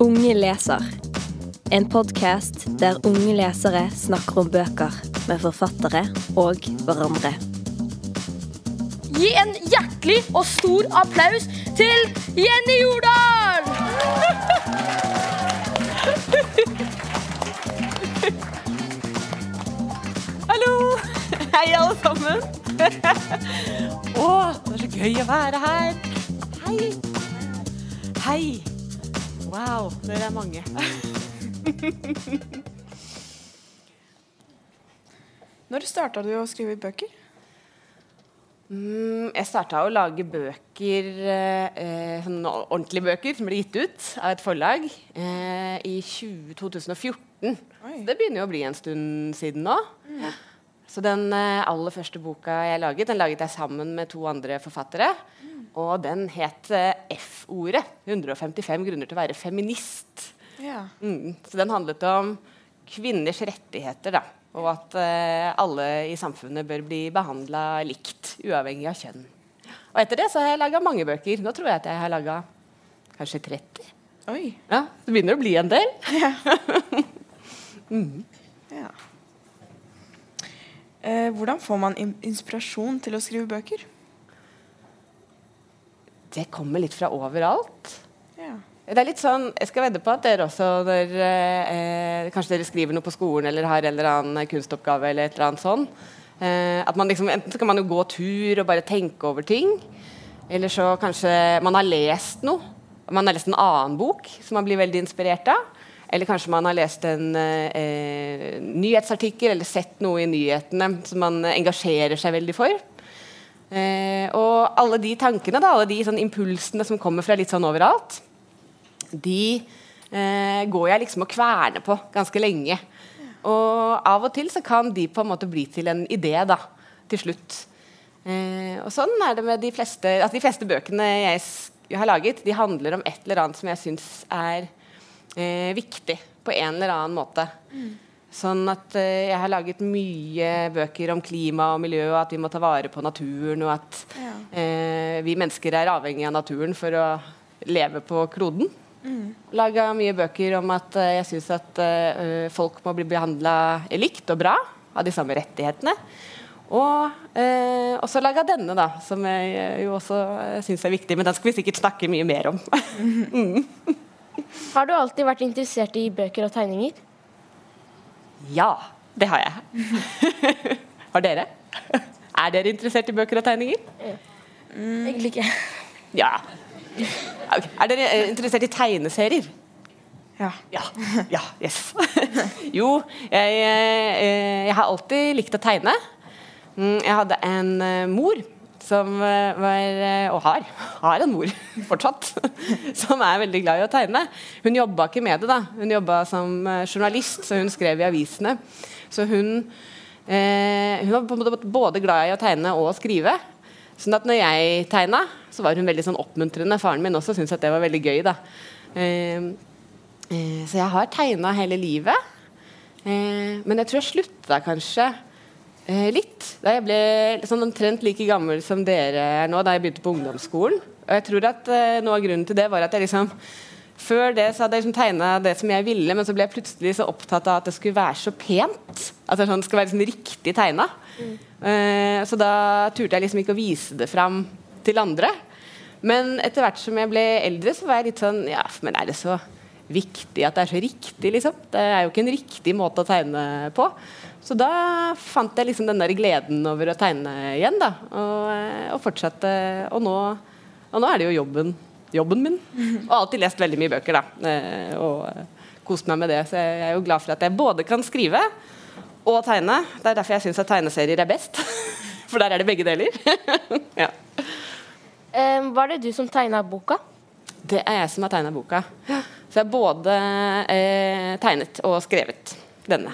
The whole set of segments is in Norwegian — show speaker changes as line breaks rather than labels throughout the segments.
Unge leser. En podkast der unge lesere snakker om bøker med forfattere og hverandre.
Gi en hjertelig og stor applaus til Jenny Jordal!
Hallo! Hei, alle sammen. Å, det er så gøy å være her. Hei. Hei. Wow, dere er mange.
Når starta du å skrive bøker?
Mm, jeg starta å lage bøker, eh, sånn ordentlige bøker, som ble gitt ut av et forlag eh, i 20, 2014.
Oi.
Det begynner jo å bli en stund siden nå. Så den eh, aller første boka jeg laget, den laget jeg sammen med to andre forfattere. Og den het eh, F-ordet. 155 grunner til å være feminist.
Ja.
Mm. Så den handlet om kvinners rettigheter, da. Og at uh, alle i samfunnet bør bli behandla likt, uavhengig av kjønn. Og etter det så har jeg laga mange bøker. Nå tror jeg at jeg har laga kanskje 30.
Oi.
Ja, Det begynner å bli en del.
Ja. Eh, hvordan får man inspirasjon til å skrive bøker?
Det kommer litt fra overalt.
Ja.
Det er litt sånn, Jeg skal vedde på at dere også når eh, Kanskje dere skriver noe på skolen eller har en eller annen kunstoppgave eller et eller annet sånn. Eh, at man liksom, Enten så kan man jo gå tur og bare tenke over ting. Eller så kanskje man har lest noe. Man har lest en annen bok som man blir veldig inspirert av. Eller kanskje man har lest en eh, nyhetsartikkel eller sett noe i nyhetene som man engasjerer seg veldig for. Eh, og alle de tankene, da, alle de sånn impulsene som kommer fra litt sånn overalt, de eh, går jeg liksom og kverner på ganske lenge. Og av og til så kan de på en måte bli til en idé da, til slutt. Eh, og sånn er det med de fleste altså De fleste bøkene jeg har laget, de handler om et eller annet som jeg syns er eh, viktig på en eller annen måte. Sånn at eh, jeg har laget mye bøker om klima og miljø, og at vi må ta vare på naturen, og at
Ja.
eh, vi mennesker er avhengig av naturen for å leve på kloden. Laga mye bøker om at eh, jeg syns at eh, folk må bli behandla likt og bra, av de samme rettighetene. Og eh, også laga denne, da, som jeg eh, jo også syns er viktig. Men den skal vi sikkert snakke mye mer om.
Har du alltid vært interessert i bøker og tegninger?
Ja, det har jeg. har dere? Er dere interessert i bøker og tegninger?
Egentlig ikke.
Ja. Okay. Er dere eh, interessert i tegneserier?
Ja.
Ja. ja yes. jo, jeg, eh, jeg har alltid likt å tegne. Mm, Jeg hadde en eh, mor som eh, var, eh, og har, har en mor fortsatt, som er veldig glad i å tegne. Hun jobba ikke med det, da. Hun jobba som eh, journalist, så hun skrev i avisene. Så hun, eh, hun var både glad i å tegne og å skrive. Sånn at når jeg tegna, så var hun veldig sånn oppmuntrende. Faren min også syntes at det var veldig gøy. da. Eh, Eh, Så jeg har tegna hele livet. Men jeg tror jeg slutta kanskje eh, litt da jeg ble sånn omtrent like gammel som dere er nå, da jeg begynte på ungdomsskolen. Og jeg tror at eh, Noe av grunnen til det var at jeg liksom før det så hadde jeg liksom tegna det som jeg ville, men så ble jeg plutselig så opptatt av at det skulle være så pent. At det sånn, skulle være liksom riktig tegna. Eh, så da turte jeg liksom ikke å vise det fram til andre. Men etter hvert som jeg ble eldre, så var jeg litt sånn Ja, men er det så viktig at det er så riktig, liksom? Det er jo ikke en riktig måte å tegne på. Så da fant jeg liksom den der gleden over å tegne igjen, da. Og, eh, og fortsatte. Og nå, og nå er det jo jobben, jobben min. Og alltid lest veldig mye bøker, da. eh, Og eh, kost meg med det. Så jeg er jo glad for at jeg både kan skrive og tegne. Det er derfor jeg syns at tegneserier er best. For der er det begge deler. ja.
Eh, var det du som tegna boka?
Det er jeg som har tegna boka. Så jeg har både eh, tegnet og skrevet denne.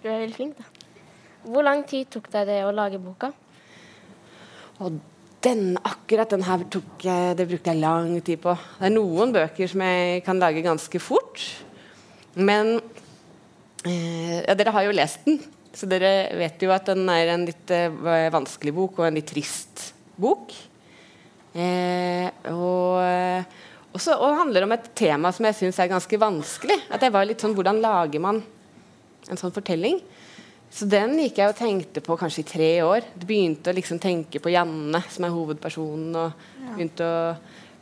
Du er veldig flink, da. Hvor lang tid tok deg det å lage boka?
Og den, akkurat den her tok jeg, det brukte jeg lang tid på. Det er noen bøker som jeg kan lage ganske fort. Men eh, ja, dere har jo lest den, så dere vet jo at den er en litt eh, vanskelig bok og en litt trist bok. Eh, og, også, og handler om et tema som jeg syns er ganske vanskelig. At jeg var litt sånn Hvordan lager man en sånn fortelling? Så den gikk jeg og tenkte på kanskje i tre år. Du begynte å liksom tenke på Janne, som er hovedpersonen, og begynte å,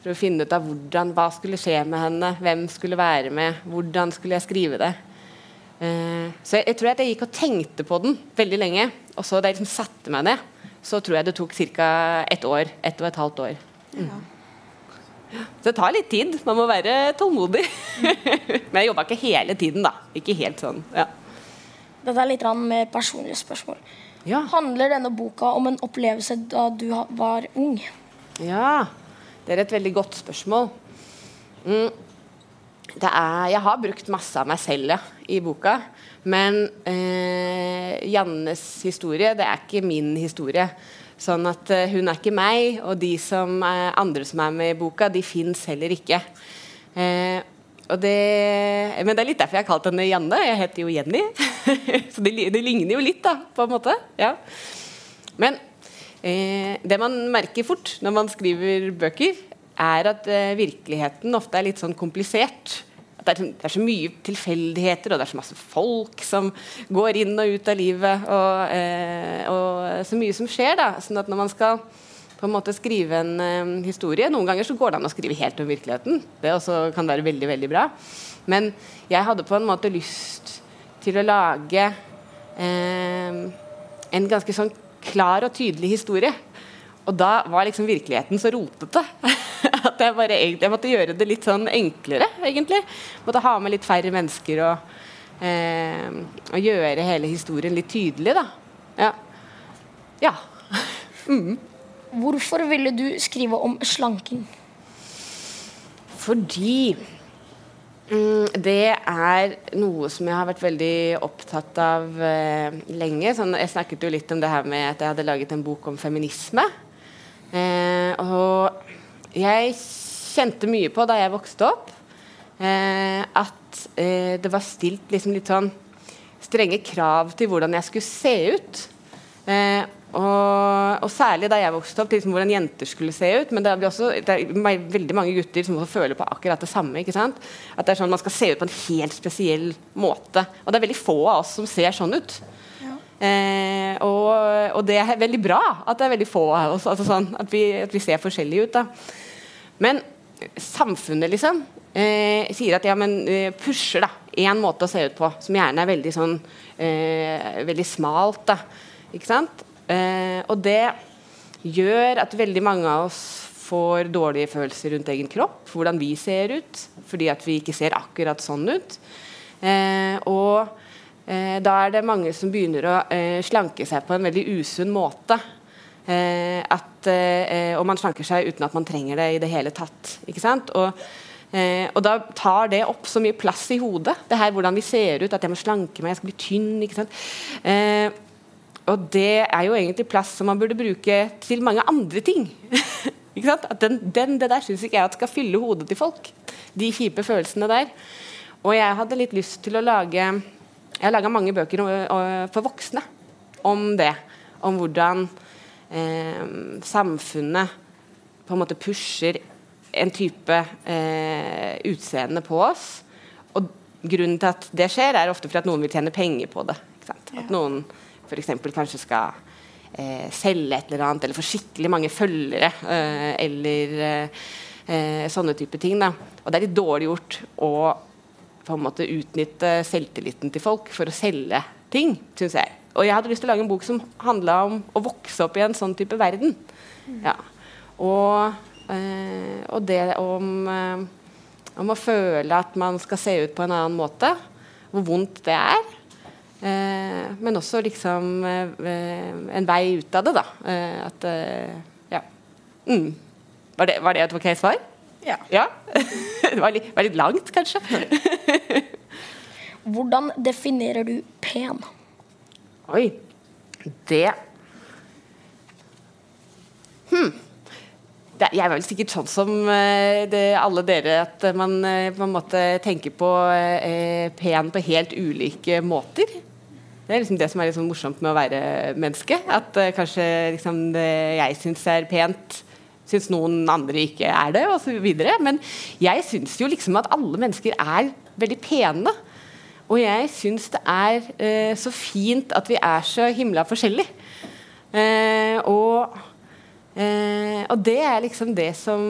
for å finne ut av hvordan, hva skulle skje med henne, hvem skulle være med, hvordan skulle jeg skrive det. Eh, så jeg, jeg tror at jeg gikk og tenkte på den veldig lenge, og så da jeg liksom satte meg ned, så tror jeg det tok ca. ett år. Ett og et halvt år.
Ja.
Så det tar litt tid. Man må være tålmodig. Men jeg jobba ikke hele tiden, da. Ikke helt sånn. Ja.
Dette er litt mer personlige spørsmål.
Ja.
Handler denne boka om en opplevelse da du var ung?
ja. Det er et veldig godt spørsmål. Mm. Det er, jeg har brukt masse av meg selv ja, i boka. Men eh, Jannes historie, det er ikke min historie. Sånn at eh, hun er ikke meg, og de som eh, andre som er med i boka, de fins heller ikke. Eh, det, men det er litt derfor jeg har kalt henne Janne. Jeg heter jo Jenny. Så det, det ligner jo litt, da, på en måte. Ja. Men eh, det man merker fort når man skriver bøker, er at eh, virkeligheten ofte er litt sånn komplisert. Det, er, sånn- det er så mye tilfeldigheter, og det er så masse folk som går inn og ut av livet. Og, eh, og så mye som skjer. da, sånn at når man skal på en måte skrive en eh, historie Noen ganger så går det an å skrive helt om virkeligheten. Det også kan være veldig, veldig bra. Men jeg hadde på en måte lyst til å lage eh, en ganske sånn klar og tydelig historie. Og da var liksom virkeligheten så rotete at jeg bare egentlig jeg måtte gjøre det litt sånn enklere, egentlig. Måtte ha med litt færre mennesker og, eh, og gjøre hele historien litt tydelig, da. Ja. ja.
Hvorfor ville du skrive om slanking?
Fordi mm, det er noe som jeg har vært veldig opptatt av eh, lenge. Sånn, jeg snakket jo litt om det her med at jeg hadde laget en bok om feminisme. Eh, og jeg kjente mye på da jeg vokste opp, eh, at eh, det var stilt liksom litt sånn strenge krav til hvordan jeg skulle se ut. Og, og særlig da jeg vokste opp, liksom hvordan jenter skulle se ut. Men det er, også, det er veldig mange gutter som også føler på akkurat det samme. At det er sånn Man skal se ut på en helt spesiell måte. Og det er veldig få av oss som ser sånn ut. Eh, og, og det er veldig bra at det er veldig få av oss. Altså sånn, at, vi, at vi ser forskjellige ut. da. Men samfunnet liksom eh, sier at ja, men eh, pusher da én måte å se ut på, som gjerne er veldig sånn eh, veldig smalt. da, ikke sant? Eh, og det gjør at veldig mange av oss får dårlige følelser rundt egen kropp, hvordan vi ser ut, fordi at vi ikke ser akkurat sånn ut. Eh, og eh, da er det mange som begynner å eh, slanke seg på en veldig usunn måte. Eh, at, eh, og man slanker seg uten at man trenger det i det hele tatt. Ikke sant? Og, eh, og da tar det opp så mye plass i hodet. Det her hvordan vi ser ut, at jeg må slanke meg, jeg skal bli tynn. ikke sant? Eh, og det er jo egentlig plass som man burde bruke til mange andre ting. ikke sant? At den, den, det der syns ikke jeg at skal fylle hodet til folk. De kjipe følelsene der. Og jeg hadde litt lyst til å lage Jeg har laga mange bøker for voksne om det. Om hvordan eh, samfunnet på en måte pusher en type eh, utseende på oss. Og grunnen til at det skjer, er ofte fordi at noen vil tjene penger på det. At noen f.eks. kanskje skal eh, selge et eller annet, eller få skikkelig mange følgere, eh, eller eh, eh, sånne type ting. Da. Og det er litt dårlig gjort å på en måte utnytte selvtilliten til folk for å selge ting, syns jeg. Og jeg hadde lyst til å lage en bok som handla om å vokse opp i en sånn type verden. Ja. Og, eh, og det om, eh, om å føle at man skal se ut på en annen måte. Hvor vondt det er. Eh, men også liksom eh, en vei ut av det, da. Eh, at Ja. Mm. Var, det, var det et ok svar?
Ja.
Ja? det var litt, var litt langt, kanskje.
Hvordan definerer du pen?
Oi. Det Hm. Det, jeg er vel sikkert sånn som det, alle dere, at man på en måte tenker på eh, pen på helt ulike måter. Det er liksom det som er sånn morsomt med å være menneske. At uh, kanskje liksom, det jeg syns er pent, syns noen andre ikke er det, osv. Men jeg syns jo liksom at alle mennesker er veldig pene. Og jeg syns det er uh, så fint at vi er så himla forskjellige. Uh, og, eh, og det er liksom det som,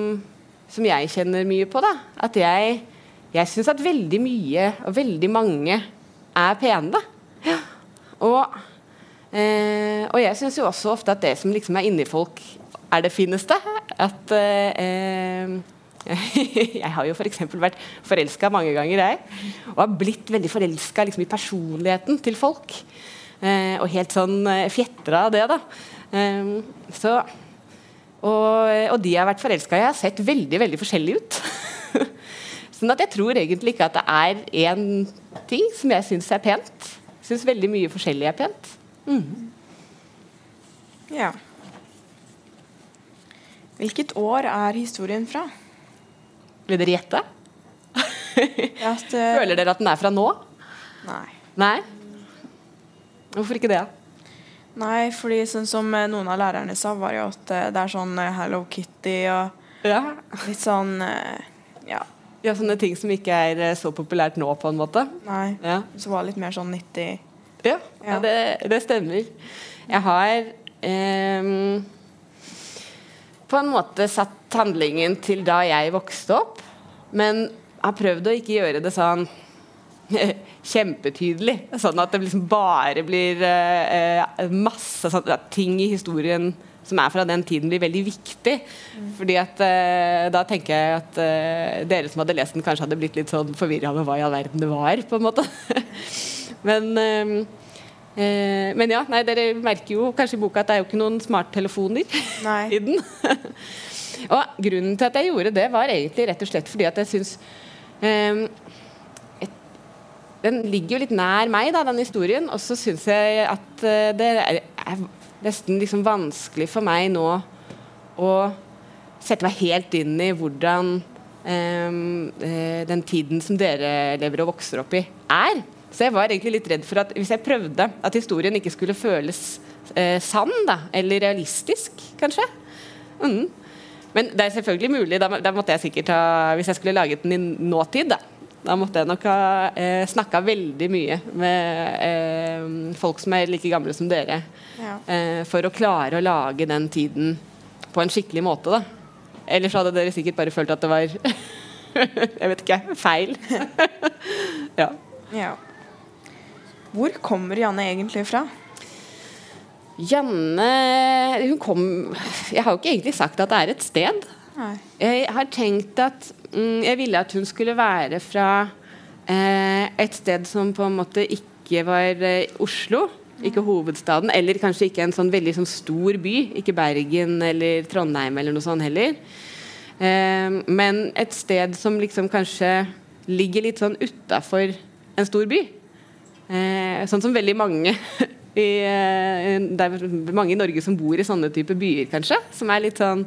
som jeg kjenner mye på. da At jeg, jeg syns at veldig mye og veldig mange er pene. Ja. Og, eh, og jeg syns jo også ofte at det som liksom er inni folk, er det fineste. At eh, jeg har jo f.eks. For vært forelska mange ganger, jeg. Og har blitt veldig forelska liksom, i personligheten til folk. Eh, og helt sånn eh, fjetra av det, da. Eh, så, og, og, de jeg har vært forelska i, har sett veldig, veldig forskjellige ut. sånn at jeg tror egentlig ikke at det er én ting som jeg syns er pent. Syns veldig mye forskjellig er pent. Mm.
Ja. Hvilket år er historien fra?
Vil dere gjette? Føler dere at den er fra nå?
Nei.
Nei? Hvorfor ikke det?
Nei, fordi sånn som eh, noen av lærerne sa, var jo at eh, det er sånn eh, Hello Kitty og
Ja.
litt sånn Ja.
Ja, Sånne ting som ikke er eh, så populært nå, på en måte?
Nei.
Ja,
Så var litt mer sånn 90
ja, ja
Ja.
det, det stemmer. Jeg har ehm, på en måte satt handlingen til da jeg vokste opp, men har prøvd å ikke gjøre det sånn kjempetydelig. Sånn at det liksom bare blir eh, eh, masse sånn, ting i historien som er fra den tiden, blir veldig viktig. Fordi at eh, Da tenker jeg at eh, dere som hadde lest den, kanskje hadde blitt litt sånn forvirra med hva i all verden det var. på en måte. men eh, eh, men ja, nei, dere merker jo kanskje i boka at det er jo ikke noen smarttelefoner i den. og grunnen til at jeg gjorde det, var egentlig rett og slett fordi at jeg syns eh, Den ligger jo litt nær meg, da, den historien. Og så syns jeg at eh, det er, er nesten liksom vanskelig for meg nå å sette meg helt inn i hvordan eh, eh, den tiden som dere lever og vokser opp i, er. Så jeg var egentlig litt redd for at hvis jeg prøvde at historien ikke skulle føles eh, sann, da, eller realistisk, kanskje mm. Men det er selvfølgelig mulig. Da, da måtte jeg sikkert ha Hvis jeg skulle laget den i nåtid, da, da måtte jeg nok ha eh, snakka veldig mye med eh, folk som er like gamle som dere,
Ja.
eh, for å klare å lage den tiden på en skikkelig måte. da. Ellers hadde dere sikkert bare følt at det var Jeg vet ikke feil. ja.
ja. Hvor kommer Janne egentlig fra?
Janne hun kom Jeg har jo ikke egentlig sagt at det er et sted.
Nei.
Jeg har tenkt at mm, jeg ville at hun skulle være fra eh, et sted som på en måte ikke var eh, Oslo, ikke hovedstaden, eller kanskje ikke en sånn veldig sånn stor by. Ikke Bergen eller Trondheim eller noe sånt heller. Eh, men et sted som liksom kanskje ligger litt sånn utafor en stor by. Eh, sånn som veldig mange i, eh, Det er mange i Norge som bor i sånne type byer, kanskje. Som er litt sånn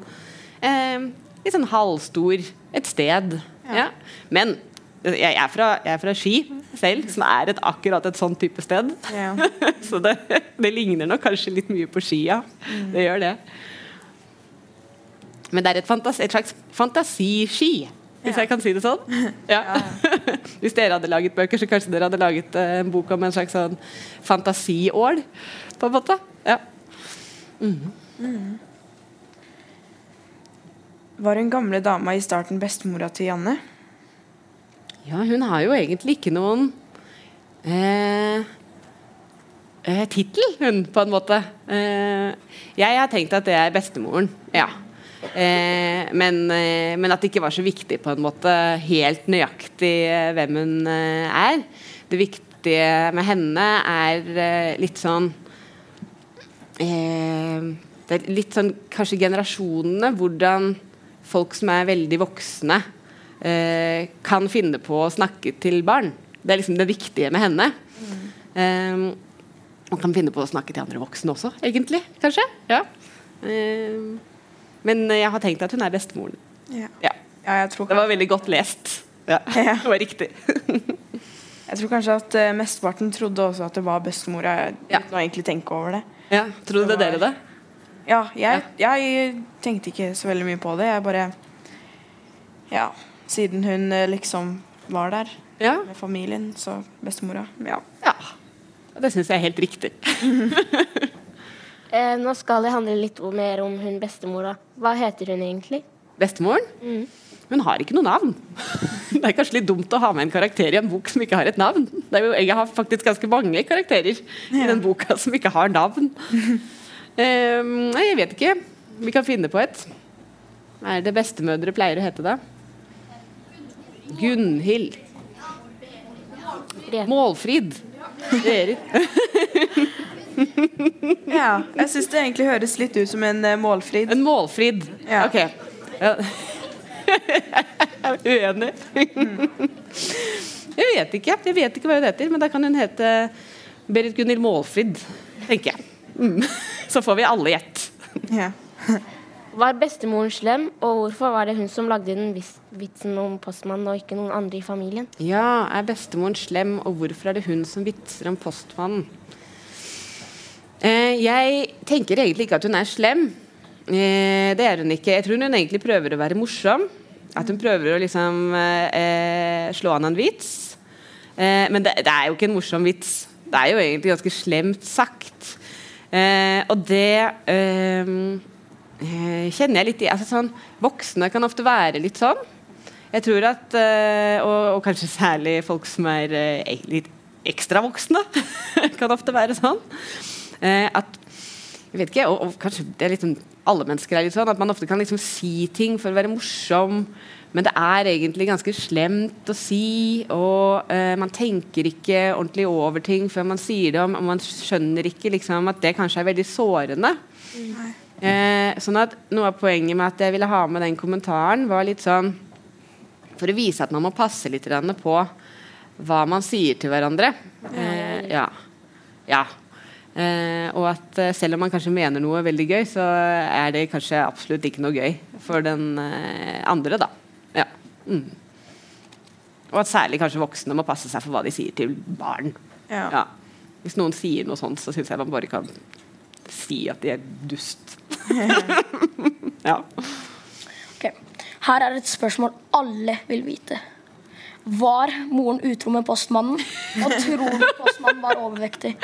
eh, Litt sånn halvstor et sted. Ja. Men jeg er, fra, jeg er fra Ski selv, som er et, akkurat et sånn type sted.
Ja.
Så det, det ligner nok kanskje litt mye på skia. ja. Det gjør det. Men det er et, fantasi, et slags fantasiski, hvis
Ja.
jeg kan si det sånn. Ja. hvis dere hadde laget bøker, så kanskje dere hadde laget eh, en bok om en slags sånn fantasiål, på en måte. Ja.
Var hun gamle dama i starten bestemora til Janne?
Ja, hun har jo egentlig ikke noen eh, eh, tittel, hun, på en måte. Eh, jeg har tenkt at det er bestemoren, ja. Eh, men, eh, men at det ikke var så viktig på en måte helt nøyaktig eh, hvem hun eh, er. Det viktige med henne er litt sånn Det er litt sånn kanskje generasjonene. Hvordan folk som er veldig voksne, eh, kan finne på å snakke til barn. Det er liksom det viktige med henne. Eh, man kan finne på å snakke til andre voksne også, egentlig. Kanskje. Ja. Eh, men jeg har tenkt at hun er bestemoren.
Ja.
Ja.
ja, jeg tror
Det var veldig godt lest. Det var riktig.
Jeg tror kanskje at uh, mesteparten trodde også at det var bestemora,
Ja.
uten å egentlig tenke over det.
Ja, Trodde
Det var-
dere det?
Ja, jeg, jeg tenkte ikke så veldig mye på det. Jeg bare Ja, siden hun eh, liksom var der
Ja.
med familien, så bestemora. Ja.
ja. Og Det syns jeg er helt riktig.
Eh, nå skal det handle litt mer om hun bestemora. Hva heter hun egentlig?
Bestemoren hun har ikke noe navn. Det er kanskje litt dumt å ha med en karakter i en bok som ikke har et navn. Det er jo, jeg har faktisk ganske mange karakterer i den boka som ikke har navn. Nei, jeg vet ikke. Vi kan finne på et. Hva er det bestemødre pleier å hete, da? Gunhild. Målfrid. Berit.
ja. Jeg syns det egentlig høres litt ut som en eh, målfrid.
En målfrid.
Ja.
Ok. Ja. Jeg er uenig. Jeg vet ikke. Jeg vet ikke hva hun heter, men da kan hun hete Berit Gunhild Målfrid, tenker jeg. Mm. Så får vi alle gjett.
Ja.
Var bestemoren slem, og hvorfor var det hun som lagde den vitsen om postmannen og ikke noen andre i familien?
Ja, er bestemoren slem, og hvorfor er det hun som vitser om postmannen? Eh, jeg tenker egentlig ikke at hun er slem. Eh, det er hun ikke. Jeg tror hun egentlig prøver å være morsom. At hun prøver å liksom eh, slå an en vits. Eh, men det, det er jo ikke en morsom vits. Det er jo egentlig ganske slemt sagt. Eh, og det eh, eh, kjenner jeg litt. Altså sånn, voksne kan ofte være litt sånn. Jeg tror at, eh, og, og kanskje særlig folk som er eh, litt ekstra voksne, kan ofte være sånn. Eh, at jeg vet ikke, og, og kanskje det er liksom, alle mennesker er litt sånn, at man ofte kan liksom si ting for å være morsom, men det er egentlig ganske slemt å si, og eh, man tenker ikke ordentlig over ting før man sier det, og man skjønner ikke liksom, at det kanskje er veldig sårende. Eh, sånn at Noe av poenget med at jeg ville ha med den kommentaren, var litt sånn for å vise at man må passe litt på hva man sier til hverandre. Eh, ja. ja. Eh, og at eh, selv om man kanskje mener noe veldig gøy, så er det kanskje absolutt ikke noe gøy for den eh, andre, da. Ja. Mm. Og at særlig kanskje voksne må passe seg for hva de sier til barn.
Ja.
Ja. Hvis noen sier noe sånt, så syns jeg man bare kan si at de er dust. ja.
Okay. Her er et spørsmål alle vil vite. Var moren utro med postmannen? Og tror du postmannen var overvektig?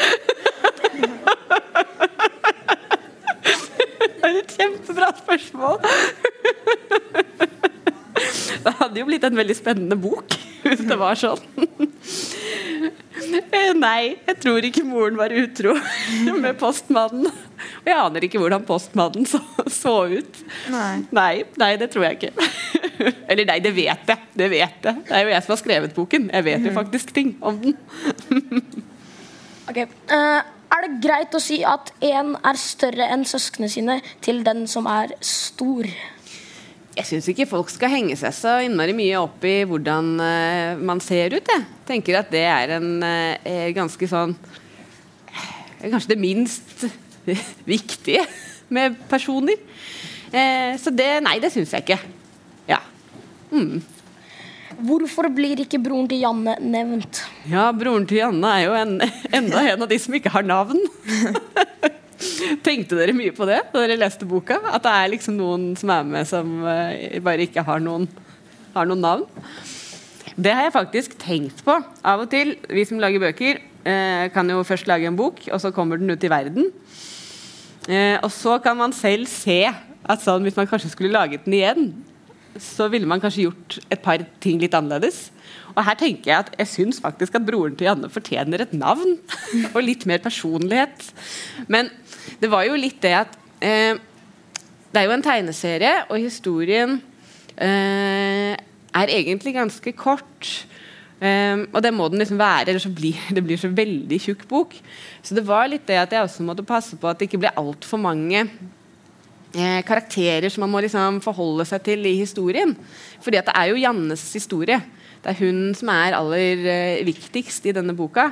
Det er et kjempebra spørsmål. Det hadde jo blitt en veldig spennende bok hvis det var sånn. Eh, Nei, jeg tror ikke moren var utro med postmannen. Og jeg aner ikke hvordan postmannen så, så ut.
Nei.
Nei, nei, det tror jeg ikke. Eller nei, det vet jeg. Det vet jeg. Det er jo jeg som har skrevet boken. Jeg vet jo faktisk ting om den.
Ok. uh, er det greit å si at én er større enn søsknene sine til den som er stor?
Jeg syns ikke folk skal henge seg så innmari mye opp i hvordan uh, man ser ut. Jeg tenker at det er en uh, ganske sånn uh, Kanskje det minst viktige med personer. Så det Nei, det syns jeg ikke. Ja.
Hvorfor blir ikke broren til Janne nevnt?
ja, broren til Janne er jo en, enda en av de som ikke har navn. Tenkte dere mye på det da dere leste boka? At det er liksom noen som er med som eh, bare ikke har noen, har noen navn? Det har jeg faktisk tenkt på av og til. Vi som lager bøker, eh, kan jo først lage en bok, og så kommer den ut i verden. Eh, og så kan man selv se at sånn, hvis man kanskje skulle laget den igjen, så ville man kanskje gjort et par ting litt annerledes. Og her tenker jeg at jeg syns faktisk at broren til Janne fortjener et navn. og litt mer personlighet. Men det var jo litt det at eh, Det er jo en tegneserie, og historien eh, er egentlig ganske kort. Um, og det må den liksom være, ellers så blir det blir så veldig tjukk bok. Så det var litt det at jeg også måtte passe på at det ikke ble altfor mange eh, karakterer som man må liksom forholde seg til i historien. Fordi det er jo Jannes historie. Det er hun som er aller eh, viktigst i denne boka.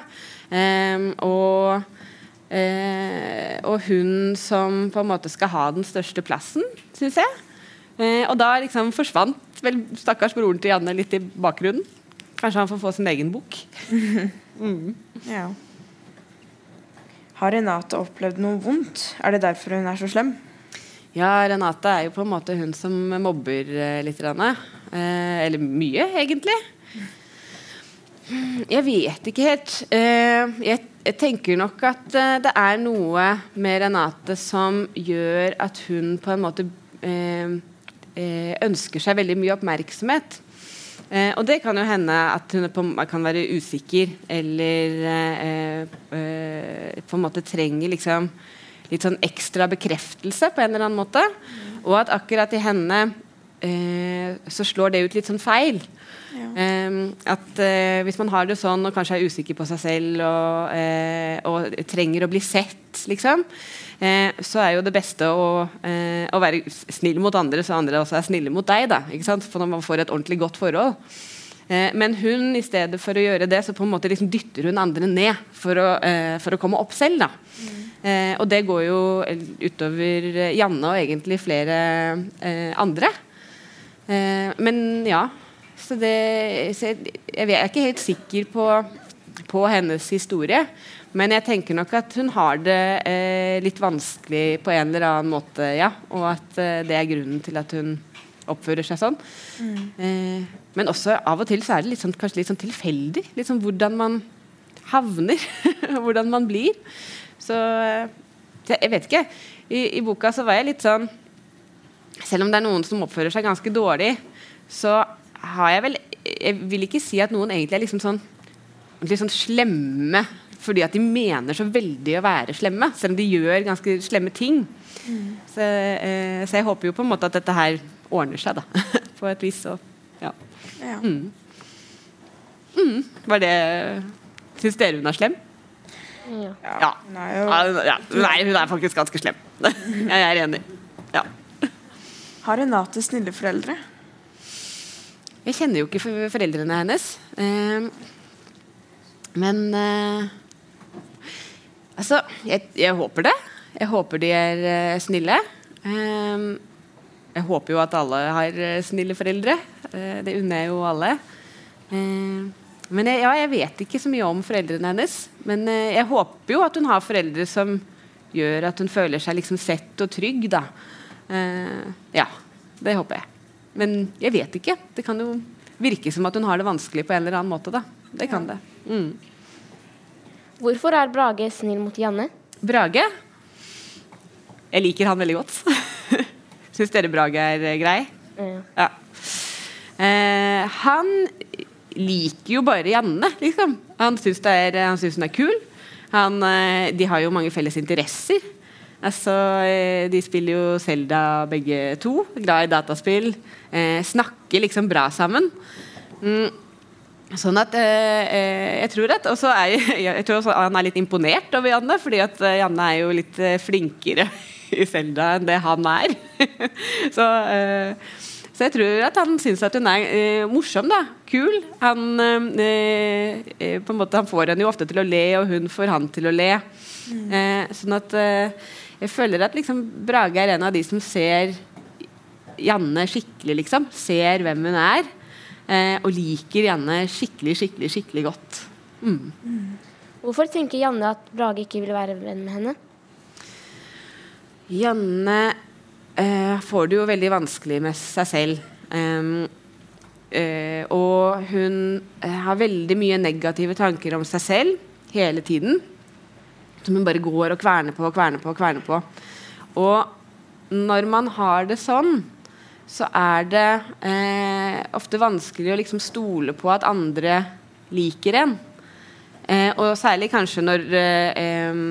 Eh, og, og hun som på en måte skal ha den største plassen, syns jeg. Eh, og da liksom forsvant vel stakkars broren til Janne litt i bakgrunnen. Kanskje han får få sin egen bok.
Ja. Har Renate opplevd noe vondt? Er det derfor hun er så slem?
Ja, Renate er jo på en måte hun som mobber eh, litt. Eh, eller mye, egentlig. Jeg vet ikke helt. Eh, jeg, tenker nok at eh, det er noe med Renate som gjør at hun på en måte eh, eh ønsker seg veldig mye oppmerksomhet. Eh, og det kan jo hende at hun på, kan være usikker eller eh, på en måte trenger liksom litt sånn ekstra bekreftelse på en eller annen måte. Og at akkurat i henne så slår det ut litt sånn feil. Um, at uh, Hvis man har det sånn og kanskje er usikker på seg selv og, uh, og trenger å bli sett, liksom, uh, så er jo det beste å, å, være snill mot andre, så andre også er snille mot deg. Da, for når man får et ordentlig godt forhold. men hun, i stedet for å gjøre det, så på en måte liksom dytter hun andre ned for å, for å komme opp selv. Da. Mm. Og det går jo utover Janne og egentlig flere andre. men ja, så, det, så jeg, jeg, er ikke helt sikker på, på, hennes historie. Men jeg tenker nok at hun har det eh, litt vanskelig på en eller annen måte, ja. Og at eh, det er grunnen til at hun oppfører seg sånn. Mm. Eh, men også av og til så er det litt sånn, kanskje litt sånn tilfeldig. Litt sånn hvordan man havner. hvordan man blir. Så eh, jeg vet ikke. I, I, boka så var jeg litt sånn Selv om det er noen som oppfører seg ganske dårlig, så har jeg vel Jeg vil ikke si at noen egentlig er liksom sånn, sånn slemme fordi at de mener så veldig å være slemme, selv om de gjør ganske slemme ting. Mm. Så, eh, så, jeg håper jo på en måte at dette her ordner seg, da. på et vis. Og, ja. ja. Mm. Mm. Var det Syns dere hun er slem? Ja. ja. Nei, ja. Nei, hun er faktisk ganske slem. jeg er enig. Ja.
Har Renate snille foreldre?
Jeg kjenner jo ikke foreldrene hennes. Uh, men uh, Altså, jeg, jeg, håper det. Jeg håper de er uh, snille. Ehm, jeg håper jo at alle har eh, snille foreldre. det unner jeg jo alle. Men jeg, ja, jeg vet ikke så mye om foreldrene hennes. Men jeg håper jo at hun har foreldre som gjør at hun føler seg liksom sett og trygg. da. ja, det håper jeg. Men jeg vet ikke. Det kan jo virke som at hun har det vanskelig på en eller annen måte. Da. Det kan det. Mm.
Hvorfor er Brage snill mot Janne?
Brage? Jeg liker han veldig godt. Syns dere Brage er eh, grei? Ja. Ja. Eh, han liker jo bare Janne, liksom. Han syns, hun er kul. Han, eh, de har jo mange felles interesser. Altså, eh, de spiller jo Selda begge to. Glad i dataspill. Eh, snakker liksom bra sammen. Mm. Sånn at eh, eh Jeg tror at også er, jeg tror også han er litt imponert over Janne, fordi at Janne er jo litt flinkere i Selda enn det han er. så, eh, så, jeg tror at han syns at hun er morsom, da. Kul. Han, på en måte, han får henne jo ofte til å le, og hun får han til å le. Mm. sånn at jeg føler at liksom Brage er en av de som ser Janne skikkelig, liksom. Ser hvem hun er. Eh, og liker Janne skikkelig, skikkelig, skikkelig godt. Mm.
Mm. Hvorfor tenker Janne at Brage ikke vil være venn med henne?
Janne eh, får det jo veldig vanskelig med seg selv. Um, eh, og hun eh, har veldig mye negative tanker om seg selv hele tiden som hun bare går og kverner på og kverner på. Og kverner på. Og når man har det sånn, så er det eh, ofte vanskelig å liksom stole på at andre liker en. Eh, og særlig kanskje når eh,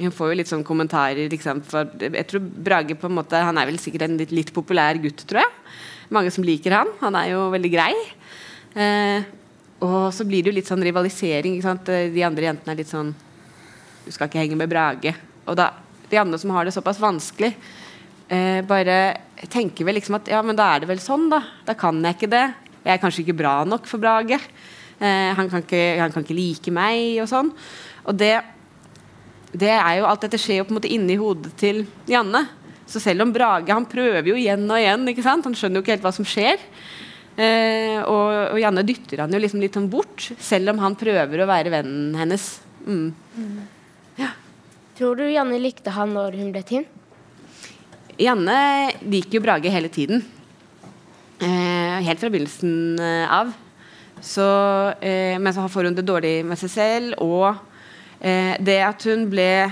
Hun får jo litt sånn kommentarer. Liksom, jeg tror Brage på en måte Han er vel sikkert en litt, litt, populær gutt, tror jeg. Mange som liker han. Han er jo veldig grei. Eh, og så blir det jo litt sånn rivalisering. De andre jentene er litt sånn du skal ikke henge med Brage. Og da, de andre som har det såpass vanskelig, eh, bare tenker vel liksom at ja, men da er det vel sånn, da. Da kan jeg ikke det. Jeg er kanskje ikke bra nok for Brage. Eh, han, kan ikke, han, kan ikke, like meg, og sånn. Og det, det er jo Alt dette skjer jo på en måte inni hodet til Janne. Så selv om Brage han prøver jo igjen og igjen, ikke sant? han skjønner jo ikke helt hva som skjer. Eh, og, og, Janne dytter han jo liksom litt sånn bort, selv om han prøver å være vennen hennes. Mm. Mm.
Tror du Janne likte han når hun ble tinn?
Janne liker jo Brage hele tiden. Eh, helt fra begynnelsen eh, av. Så, eh, men så får hun det dårlig med seg selv. Og det at hun ble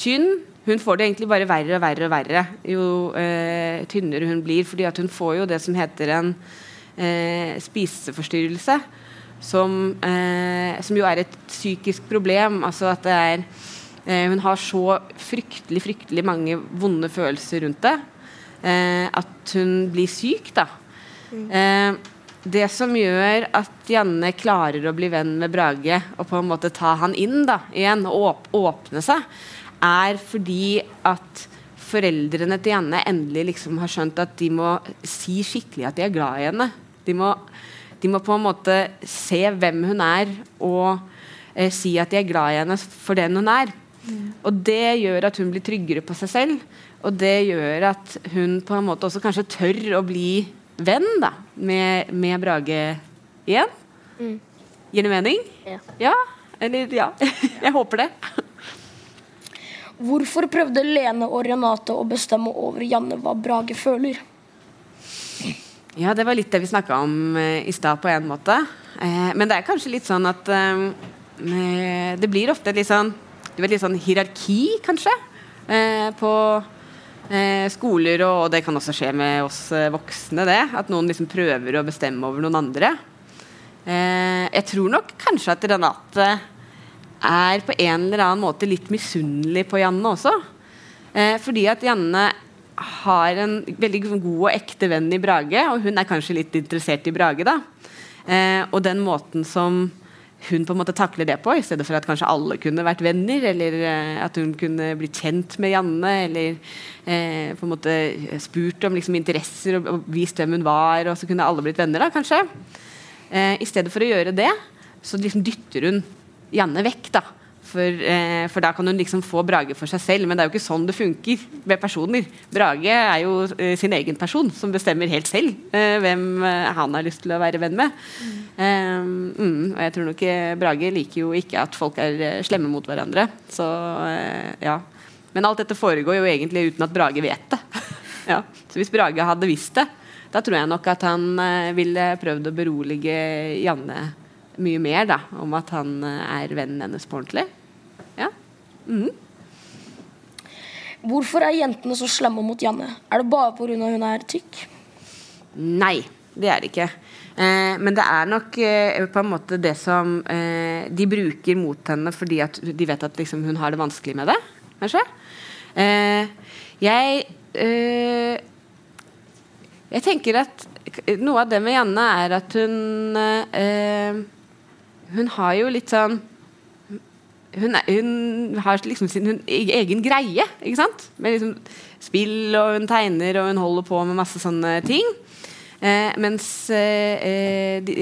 tynn Hun får det egentlig bare verre og verre og verre jo eh, tynnere hun blir. fordi at hun får jo det som heter en eh, spiseforstyrrelse. Som, som jo er et psykisk problem. Altså at det er Eh, hun har så fryktelig, fryktelig mange vonde følelser rundt det eh, at hun blir syk, da. Mm. Det som gjør at Janne klarer å bli venn med Brage og på en måte ta han inn da, igjen og åpne seg, er fordi at foreldrene til Janne endelig liksom har skjønt at de må si skikkelig at de er glad i henne. De må, de må på en måte se hvem hun er, og eh, si at de er glad i henne for den hun er. Og det gjør at hun blir tryggere på seg selv. Og det gjør at hun på en måte også kanskje tør å bli venn da, med, med Brage igjen. Mm. Gir det mening?
Ja.
ja? Eller ja. Jeg håper det.
Hvorfor prøvde Lene og Renate å bestemme over Janne hva Brage føler?
Ja, det var litt det vi snakka om uh, i stad, på en måte. Uh, men det er kanskje litt sånn at uh, det blir ofte litt sånn du vet, litt sånn hierarki, kanskje, eh, på eh, skoler. Og, det kan også skje med oss eh, voksne, det. At noen liksom prøver å bestemme over noen andre. Eh, jeg tror nok kanskje at Renate er på en eller annen måte litt misunnelig på Janne også. Fordi at Janne har en veldig god og ekte venn i Brage, og hun er kanskje litt interessert i Brage. da. Og den måten som hun på en måte takler det på, i stedet for at kanskje alle kunne vært venner, eller uh, at hun kunne bli kjent med Janne, eller uh, på en måte spurt om liksom, interesser og, og, vist hvem hun var, og så kunne alle blitt venner, da, kanskje. Uh, I stedet for å gjøre det, så liksom dytter hun Janne vekk. da for, eh, for, da kan hun liksom få Brage for seg selv. Men det er jo ikke sånn det funker med personer. Brage er jo eh, sin egen person som bestemmer helt selv eh, hvem eh, han har lyst til å være venn med. Mm. Mm, og jeg tror nok Brage liker jo ikke at folk er eh, slemme mot hverandre. Så eh, ja. Men alt dette foregår jo egentlig uten at Brage vet det. ja. Så hvis Brage hadde visst det, da tror jeg nok at han ville prøvd å berolige Janne mye mer da, om at han er vennen hennes på ordentlig. Mm.
Hvorfor er jentene så slemme mot Janne? Er det bare pga. hun er tykk?
Nei, det er det ikke. Eh, men det er nok eh, på en måte det som eh, de bruker mot henne fordi at de vet at liksom, hun har det vanskelig med det, kanskje. Eh, jeg eh, Jeg tenker at noe av det med Janne er at hun eh, Hun har jo litt sånn hun, er, hun, har liksom sin hun, egen greie, ikke sant? Med liksom spill, og hun tegner, og hun holder på med masse sånne ting. Eh, mens eh, de,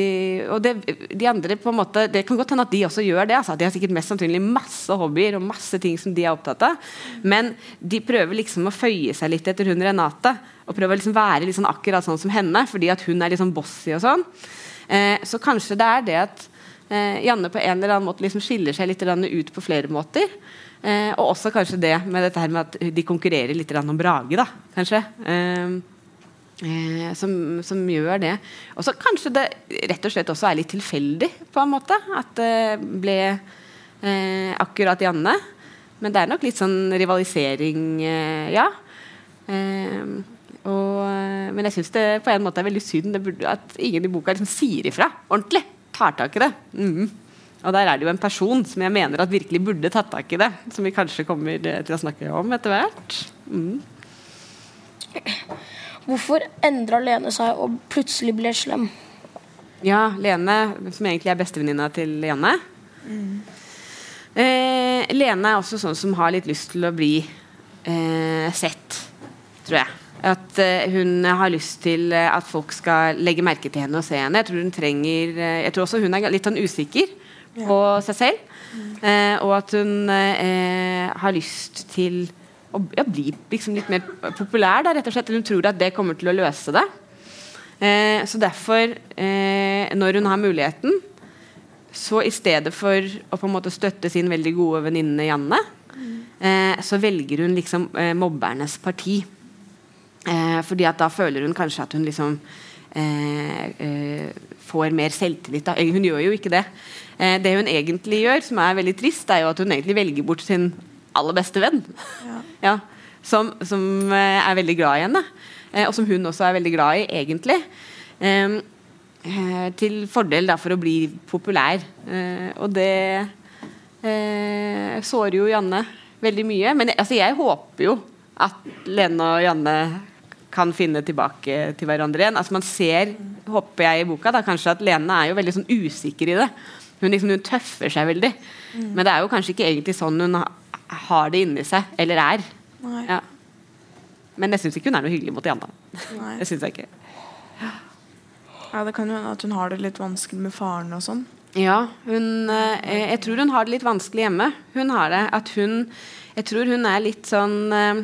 Og det, de andre på en måte Det kan godt hende at de også gjør det. Altså. De har sikkert mest sannsynlig masse hobbyer og masse ting som de er opptatt av. Men de prøver liksom å føye seg litt etter hun Renate. Og prøver å liksom være liksom akkurat sånn som henne, fordi at hun er liksom bossy og sånn. Eh, så kanskje det er det at eh, Janne på en eller annen måte liksom skiller seg litt ut på flere måter. Eh, og også kanskje det med dette her med at de konkurrerer litt om Brage, da, kanskje. Eh, eh, som, som, gjør det. Og så kanskje det rett og slett også er litt tilfeldig, på en måte. At det ble eh, akkurat Janne. Men det er nok litt sånn rivalisering, eh, ja. Og, men jeg syns det på en måte er veldig synd at ingen i boka liksom sier ifra ordentlig tar tak i det. Mm. Og der er det jo en person som jeg mener at virkelig burde tatt tak i det. Som vi kanskje kommer til å snakke om etter hvert. Mm.
Hvorfor endra Lene seg og plutselig ble slem?
Ja, Lene, som egentlig er bestevenninna til Janne. Mm. Eh, Lene er også sånn som har litt lyst til å bli eh, sett, tror jeg. At uh, hun har lyst til uh, at folk skal legge merke til henne og se henne. Jeg tror hun trenger uh, Jeg tror også hun er litt sånn usikker på seg selv. Eh, og at hun har lyst til å ja, bli liksom litt mer populær, da, rett og slett. Hun tror at det kommer til å løse det. så derfor, når hun har muligheten, så i stedet for å på en måte støtte sin veldig gode venninne Janne, eh, så velger hun liksom eh, mobbernes parti. Eh, fordi at da føler hun kanskje at hun liksom eh, eh, får mer selvtillit. Da. Hun gjør jo ikke det. Eh, det hun egentlig gjør, som er veldig trist, er jo at hun egentlig velger bort sin aller beste venn.
Ja.
Ja, som, som eh, er veldig glad i henne. Eh, og som hun også er veldig glad i, egentlig. Eh, eh, til fordel da for å bli populær. Eh, og det eh, sårer jo Janne veldig mye. Men altså, jeg håper jo at Lene og Janne kan finne tilbake til hverandre igjen. Altså Man ser, håper jeg i boka, da kanskje at Lene er jo veldig sånn usikker i det. Hun, liksom, hun tøffer seg veldig. Men det er jo kanskje ikke egentlig sånn hun ha, har det inni seg, eller er. Ja. Men jeg syns ikke hun er noe hyggelig mot Janne.
Nei.
Det synes jeg ikke.
Ja, det kan jo hende at hun har det litt vanskelig med faren og sånn.
Ja, hun, eh, jeg tror hun har det litt vanskelig hjemme. Hun har det at hun Jeg tror hun er litt sånn eh,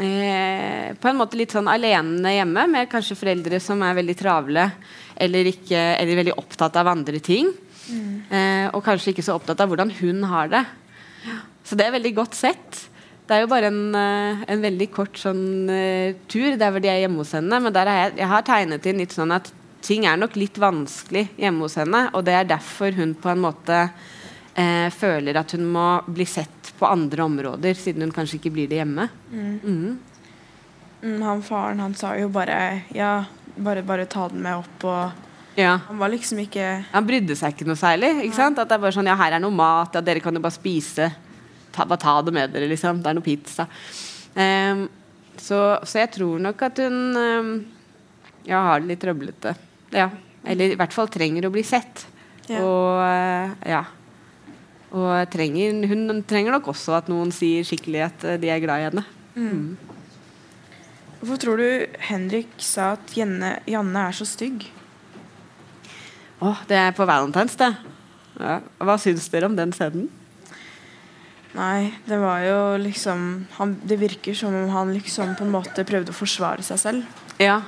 eh, På en måte litt sånn alene hjemme med kanskje foreldre som er veldig travle eller, ikke, eller veldig opptatt av andre ting. Eh, og kanskje ikke så opptatt av hvordan hun har det. Så det er veldig godt sett. Det er jo bare en, eh, en veldig kort sånn uh, tur der hvor de er hjemme hos henne. Men der har jeg, jeg har tegnet inn litt sånn at ting er nok litt vanskelig hjemme hos henne. Og det er derfor hun på en måte uh, føler at hun må bli sett på andre områder, siden hun kanskje ikke blir det hjemme. Mm.
Mm, han faren han sa jo bare Ja, bare, bare ta den med opp og
Ja.
Han var liksom ikke
Han brydde seg ikke noe særlig. Ikke sant? At det er bare sånn, ja, her er noe mat, ja, dere kan jo bare spise. Ta, bare ta det med dere, liksom. Det er noe pizza. Um, så, så jeg tror nok at hun um, ja, har det litt trøblete. Ja. Eller i hvert fall trenger å bli sett.
Ja.
Og uh, ja. Og trenger, hun trenger nok også at noen sier skikkelig at eh, de er glad i henne.
Hvorfor tror du Henrik sa at Janne, Janne er så stygg?
Åh, det er på Valentine's, det. Ja. Hva syns dere om den scenen?
Nei, det var jo liksom han, Det virker som om han liksom på en måte prøvde å forsvare seg selv.
Ja,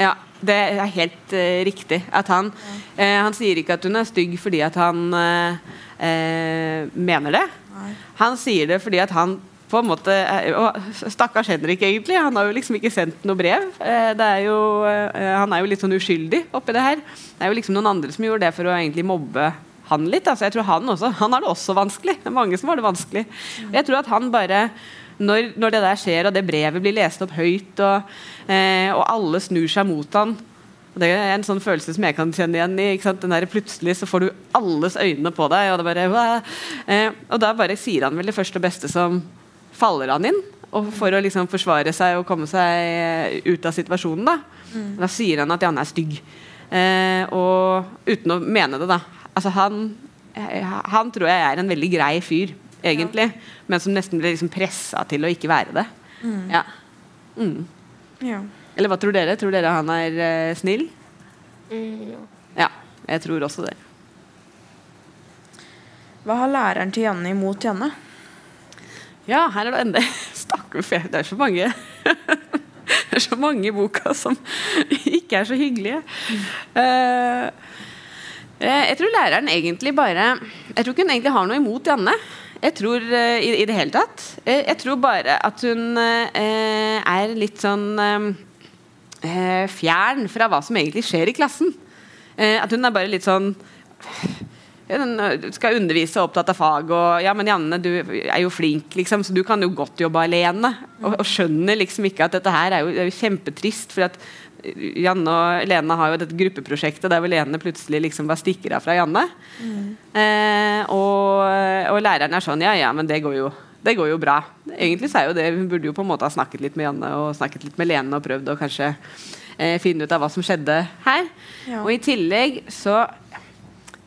ja det er helt uh, riktig. At han, uh, han sier ikke at hun er stygg fordi at han uh, mener det.
Nei.
Han sier det fordi at han på en måte og Stakkars Henrik, egentlig. Han har jo liksom ikke sendt noe brev. Det er jo, han er jo litt sånn uskyldig oppi det her. Det er jo liksom noen andre som gjorde det for å egentlig mobbe han litt. Altså, jeg tror Han også, han har det også vanskelig. Det er mange som har det vanskelig. Og jeg tror at han bare når, når det der skjer, og det brevet blir lest opp høyt, og, eh, og alle snur seg mot han og Det er en sånn følelse som jeg kan kjenne igjen i. Den der, plutselig så får du alles øyne på deg, og, det bare, eh, og da bare sier han vel det første og beste som faller han inn. Og for å liksom forsvare seg og komme seg ut av situasjonen. Da, da sier han at Janne er stygg. Eh, og uten å mene det, da. Altså, han, eh, han tror jeg er en veldig grei fyr, egentlig. Men som nesten blir liksom pressa til å ikke være det. Ja. Mm.
Ja.
Eller hva tror dere? Tror dere han er uh, snill?
Mm, ja.
Ja, jeg tror også det.
Hva har læreren til Janne imot Janne?
Ja, her er det enda Stakkar det er så mange Det er så mange i boka som ikke er så hyggelige. Eh, jeg tror læreren egentlig bare Jeg tror ikke hun egentlig har noe imot Janne. Jeg tror eh, i, i det hele tatt. Eh, jeg tror bare at hun eh, er litt sånn eh, eh, fjern fra hva som egentlig skjer i klassen. Eh, at hun er bare litt sånn skal undervise og opptatt av fag. Og ja, men Janne, du er jo flink, liksom, så du kan jo godt jobbe alene. Og, og skjønner liksom ikke at dette her er jo, er jo kjempetrist. For at Janne og Lene har jo dette gruppeprosjektet der hvor Lene plutselig liksom bare stikker av fra Janne. Eh, og, og læreren er sånn Ja, ja, men det går jo det går jo bra. Egentlig så er jo det Hun burde jo på en måte ha snakket litt med Janne og snakket litt med Lene og prøvd å kanskje eh, finne ut av hva som skjedde her.
Ja.
Og i tillegg så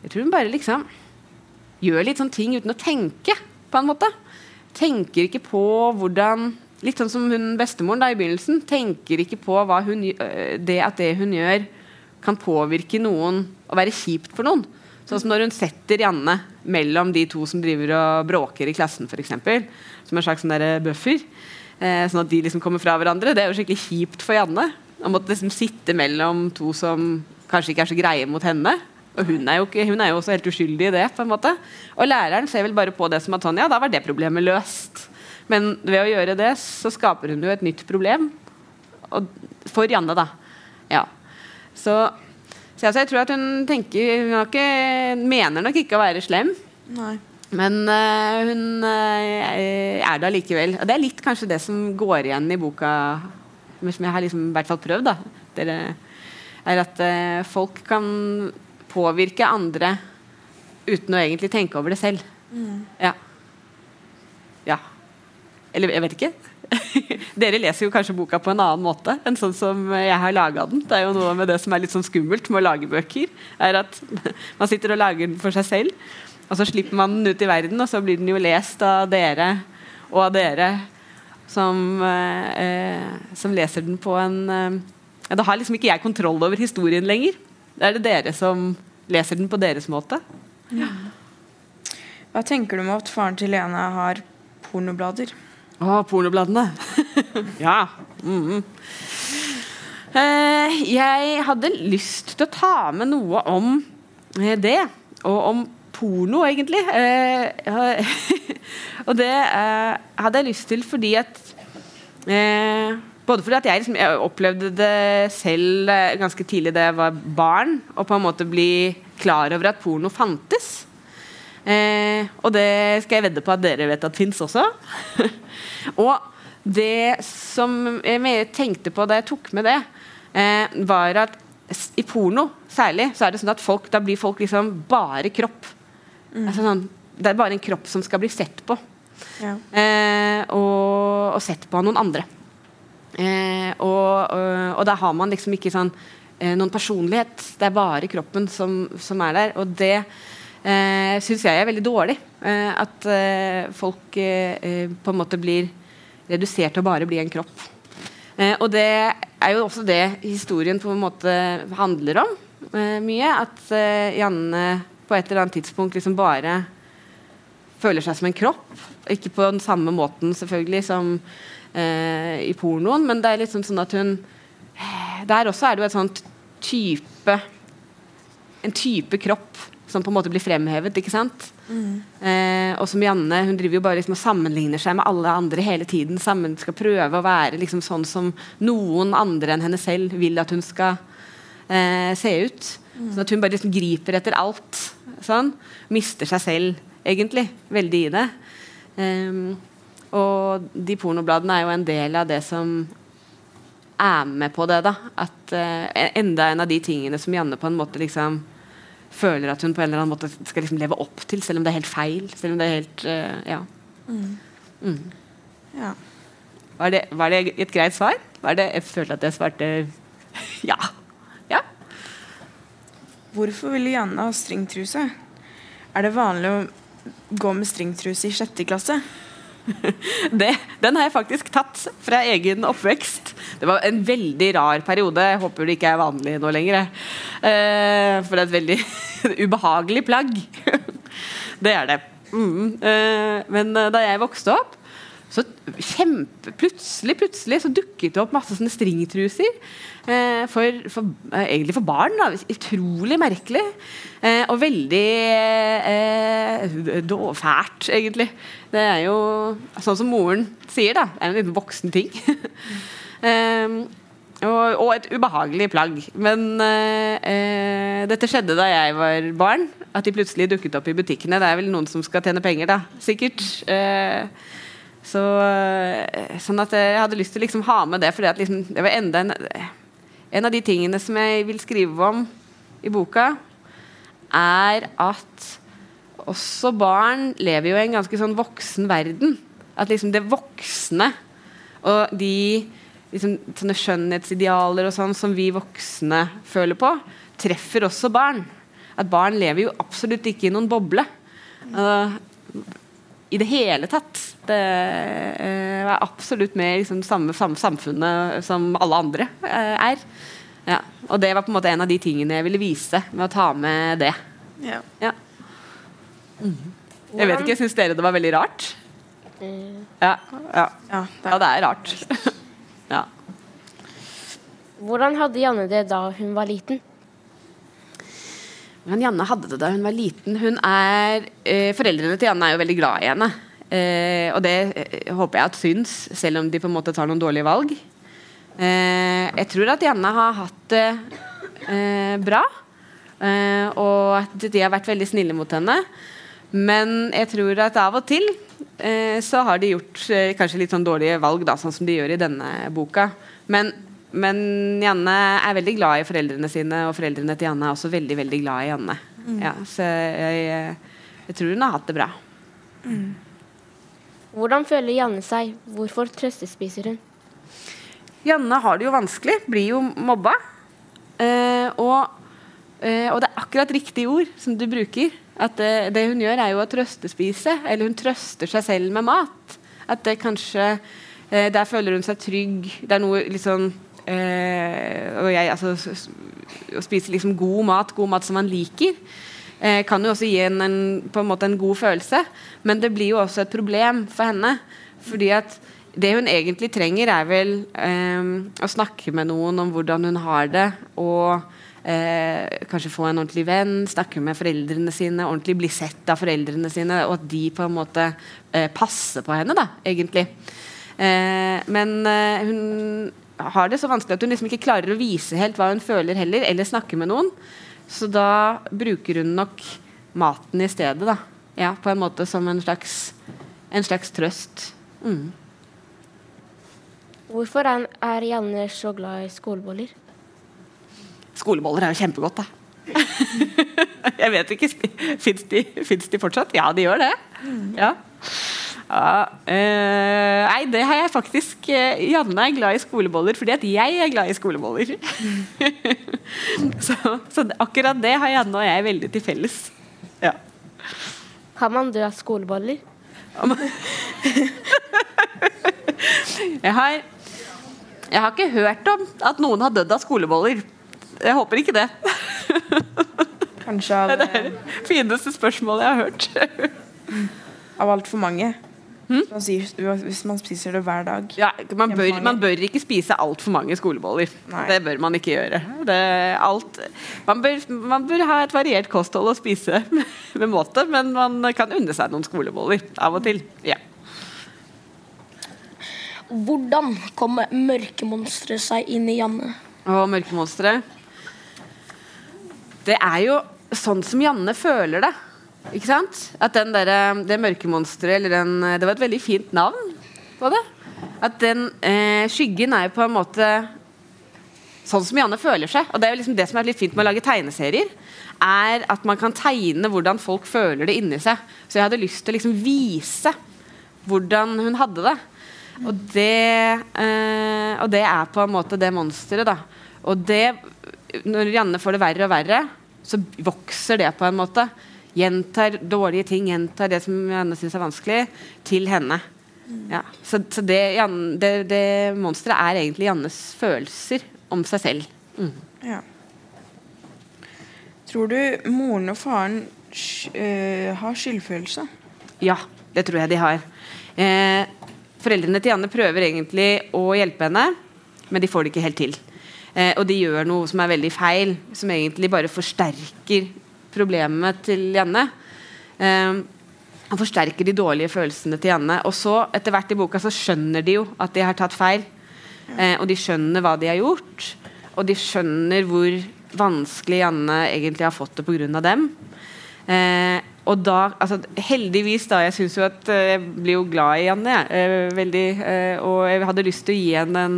jeg tror hun bare liksom gjør litt sånn ting uten å tenke, på en måte. Tenker ikke på hvordan Litt sånn som hun bestemoren da i begynnelsen. Tenker ikke på hun, øh, det at det hun gjør, kan påvirke noen og være kjipt for noen. Sånn som når hun setter Janne mellom de to som driver og bråker i klassen, f.eks. Som en slags sånn buffer. Eh, sånn at de liksom kommer fra hverandre. Det er jo skikkelig kjipt for Janne. Å måtte liksom sitte mellom to som kanskje ikke er så greie mot henne. Og hun er, jo ikke, hun er jo også helt uskyldig i det. på en måte Og læreren ser vel bare på det som at sånn, ja, da var det problemet løst. Men ved å gjøre det, så skaper hun jo et nytt problem. Og, for Janne, da. Ja. Så, så altså, jeg tror at hun tenker Hun ikke, mener nok ikke å være slem.
Nei.
Men uh, hun uh, er det allikevel. Og det er litt kanskje det som går igjen i boka, men som jeg har liksom, i hvert fall prøvd. da Dere, er at uh, folk kan påvirke andre uten å egentlig tenke over det selv. Ja. ja. Eller jeg vet ikke. Dere leser jo kanskje boka på en annen måte enn sånn som jeg har laga den. Det er jo noe med det som er litt sånn skummelt med å lage bøker. er at Man sitter og lager den for seg selv, og så slipper man den ut i verden, og så blir den jo lest av dere og av dere som, eh, som leser den på en eh, Da har liksom ikke jeg kontroll over historien lenger. Da er det dere som leser den på deres måte.
Hva tenker du om at faren til Lena har pornoblader?
Å, pornobladene. ja. Mhm. Eh, jeg hadde lyst til å ta med noe om eh, det. Og om porno, egentlig. Eh, og det eh, hadde jeg lyst til fordi at eh, Både fordi at jeg, liksom, jeg opplevde det selv eh, ganske tidlig da jeg var barn, og på en måte bli klar over at porno fantes. Eh, og det skal jeg vedde på at dere vet at fins også. og det som jeg tenkte på da jeg tok med det, eh, var at i porno særlig, så er det sånn at folk, da blir folk liksom bare kropp. Altså sånn, det er bare en kropp som skal bli sett på.
Ja.
Eh, og, og sett på av noen andre. Eh, og, og, og da har man liksom ikke sånn eh, noen personlighet. Det er bare kroppen som, som er der. Og det eh, syns jeg er veldig dårlig. Eh, at eh, folk eh, på en måte blir redusert til å bare bli en kropp. Eh, og det er jo også det historien på en måte handler om eh, mye. At eh, Janne på et eller annet tidspunkt liksom bare føler seg som en kropp. Ikke på den samme måten selvfølgelig som i pornoen, men det er liksom sånn at hun Der også er det jo et sånt type En type kropp som på en måte blir fremhevet, ikke sant? Eh, og som Janne, hun driver jo bare liksom og sammenligner seg med alle andre hele tiden. Sammen, skal prøve å være liksom sånn som noen andre enn henne selv vil at hun skal eh, se ut. Sånn at hun bare liksom griper etter alt. Sånn. Mister seg selv, egentlig, veldig i det. Ehm, og de pornobladene er jo en del av det som er med på det. da At eh, Enda en av de tingene som Janne på en måte liksom føler at hun på en eller annen måte skal liksom leve opp til, selv om det er helt feil. Selv om det er helt uh, Ja. Mm.
Ja.
Var, det, var det et greit svar? Var det, jeg følte at jeg svarte ja. Ja.
Hvorfor ville Janne ha stringtruse? Er det vanlig å gå med stringtruse i sjette klasse?
Det, den har jeg faktisk tatt fra egen oppvekst. Det var en veldig rar periode. Jeg håper det ikke er vanlig nå lenger. Eh, for det er et veldig ubehagelig plagg. det er det. Mm. Eh, men eh, da jeg vokste opp, så kjempe, plutselig, plutselig så dukket det opp masse sånne stringtruser. Eh, for, for, eh, egentlig for barn. Da. Utrolig merkelig. Eh, og veldig eh, fælt, egentlig. Det er jo sånn som moren sier, da. Er en liten voksen ting. um, og, og et ubehagelig plagg. Men uh, uh, dette skjedde da jeg var barn. At de plutselig dukket opp i butikkene. Det er vel noen som skal tjene penger, da. Sikkert. Uh, så, sånn at jeg hadde lyst til å liksom ha med det, for liksom, det var enda en, en av de tingene som jeg vil skrive om i boka, er at også barn lever jo i en ganske sånn voksen verden. At liksom det voksne og de liksom, sånne skjønnhetsidealer og sånn som vi voksne føler på, treffer også barn. At barn lever jo absolutt ikke i noen boble. Uh, I det hele tatt. Det uh, er absolutt med i liksom, samme, samme samfunnet som alle andre uh, er. Ja. Og det var på en måte en av de tingene jeg ville vise med å ta med det.
Ja.
Ja. Jeg vet ikke, Syns dere det var veldig rart? Ja, ja.
Ja, det
ja
er,
det er rart. ja.
Hvordan hadde Janne det da hun var liten?
Men Janne hadde det da hun var liten. Hun er, eh, foreldrene til Janne er jo veldig glad i henne. Eh, og det eh, håper jeg at syns, selv om de på en måte tar noen dårlige valg. Eh, jeg tror at Janne har hatt det eh, bra. eh, og at de har vært veldig snille mot henne. Men jeg tror at av og til eh, så har de gjort eh, kanskje litt sånn dårlige valg, da, sånn som de gjør i denne boka. Men, men Janne er veldig glad i foreldrene sine, og foreldrene til Janne er også veldig veldig glad i Janne. Ja, så jeg, jeg tror hun har hatt det bra.
Hvordan føler Janne seg? Hvorfor trøstespiser hun?
Janne har det jo vanskelig, blir jo mobba. Eh, og, eh, og det er akkurat riktig ord som du bruker. At det, det hun gjør, er jo å trøstespise. Eller hun trøster seg selv med mat. At det kanskje eh, Der føler hun seg trygg. Det er noe litt sånn eh, og jeg, altså, Å spise liksom god mat, god mat som man liker, eh, kan jo også gi en, en, på en måte en god følelse. Men det blir jo også et problem for henne. Fordi at det hun egentlig trenger, er vel eh, å snakke med noen om hvordan hun har det. Og eh, kanskje få en ordentlig venn, snakke med foreldrene sine, ordentlig bli sett av foreldrene sine, og at de på en måte eh, passer på henne, da, egentlig. Eh, men eh, hun har det så vanskelig at hun liksom ikke klarer å vise helt hva hun føler heller, eller snakke med noen. Så da bruker hun nok maten i stedet, da. Ja, på en måte som en slags, en slags trøst. Mm.
Hvorfor er, Janne så glad i skoleboller?
Skoleboller er jo kjempegodt, da. jeg vet ikke, fins de, de fortsatt? Ja, de gjør det. Ja. Ja, øh, nei, det har jeg faktisk eh, Janne er glad i skoleboller fordi at jeg er glad i skoleboller. så, så akkurat det har Janne og jeg veldig til felles. Ja.
Kan man dø av skoleboller?
Jeg har, jeg har ikke hørt om at noen har dødd av skoleboller. Jeg håper ikke det.
Kanskje av,
Det er det fineste spørsmålet jeg har hørt.
av altfor mange. Man sier- Hvis man spiser det hver dag.
Ja, man, bør, man bør ikke spise altfor mange skoleboller.
Nei.
Det bør man ikke gjøre. Det, alt, man, bør, man bør ha et variert kosthold å spise med måte, men man kan unne seg noen skoleboller av og til. Ja.
Hvordan kommer mørkemonsteret seg inn i Janne?
Å, mørkemonstre Det er jo sånn som Janne føler det. Ikke sant? At den der, det mørkemonsteret eller den, Det var et veldig fint navn på det. At den eh, skyggen er jo på en måte sånn som Janne føler seg. Og det er jo liksom det som er litt fint med å lage tegneserier. Er at man kan tegne hvordan folk føler det inni seg. Så jeg hadde lyst til å liksom vise hvordan hun hadde det. Og det, eh, og det er på en måte det monsteret, da. Og det Når Janne får det verre og verre, så vokser det på en måte. Gjentar dårlige ting, gjentar det som Janne syns er vanskelig, til henne. Ja. Så, så det, det, det monsteret er egentlig Jannes følelser om seg selv. Mm.
Ja. Tror du moren og faren øh, har skyldfølelse?
Ja, det tror jeg de har. Eh, foreldrene til Janne prøver egentlig å hjelpe henne, men de får det ikke helt til. Eh, og de gjør noe som er veldig feil, som egentlig bare forsterker problemet til Janne. Eh, og forsterker de dårlige følelsene til Janne. Og så, etter hvert i boka, så skjønner de jo at de har tatt feil. Eh, og de skjønner hva de har gjort, og de skjønner hvor vanskelig Janne egentlig har fått det pga. dem. Eh, og da, altså Heldigvis, da. Jeg synes jo at eh, jeg blir jo glad i Janne. jeg. Eh, veldig, eh, og jeg hadde lyst til å gi henne en,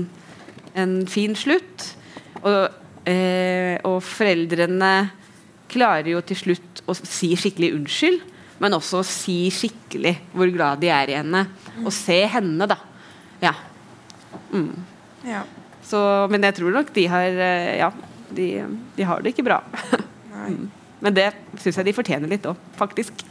en fin slutt. Og, eh, og foreldrene klarer jo til slutt å si skikkelig unnskyld, men også å si skikkelig hvor glad de er i henne. Og se henne, da. Ja.
Ja.
Så, men jeg tror nok de har eh, Ja, de, de har det ikke bra.
Nei.
Men det syns jeg de fortjener litt òg, faktisk.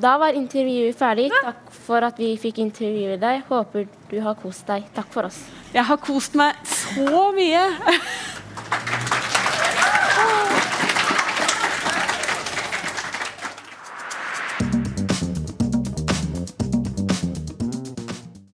Da var intervjuet ferdig. Takk for at vi fikk intervjue deg. Håper du har kost deg. Takk for oss.
Jeg har kost meg så mye!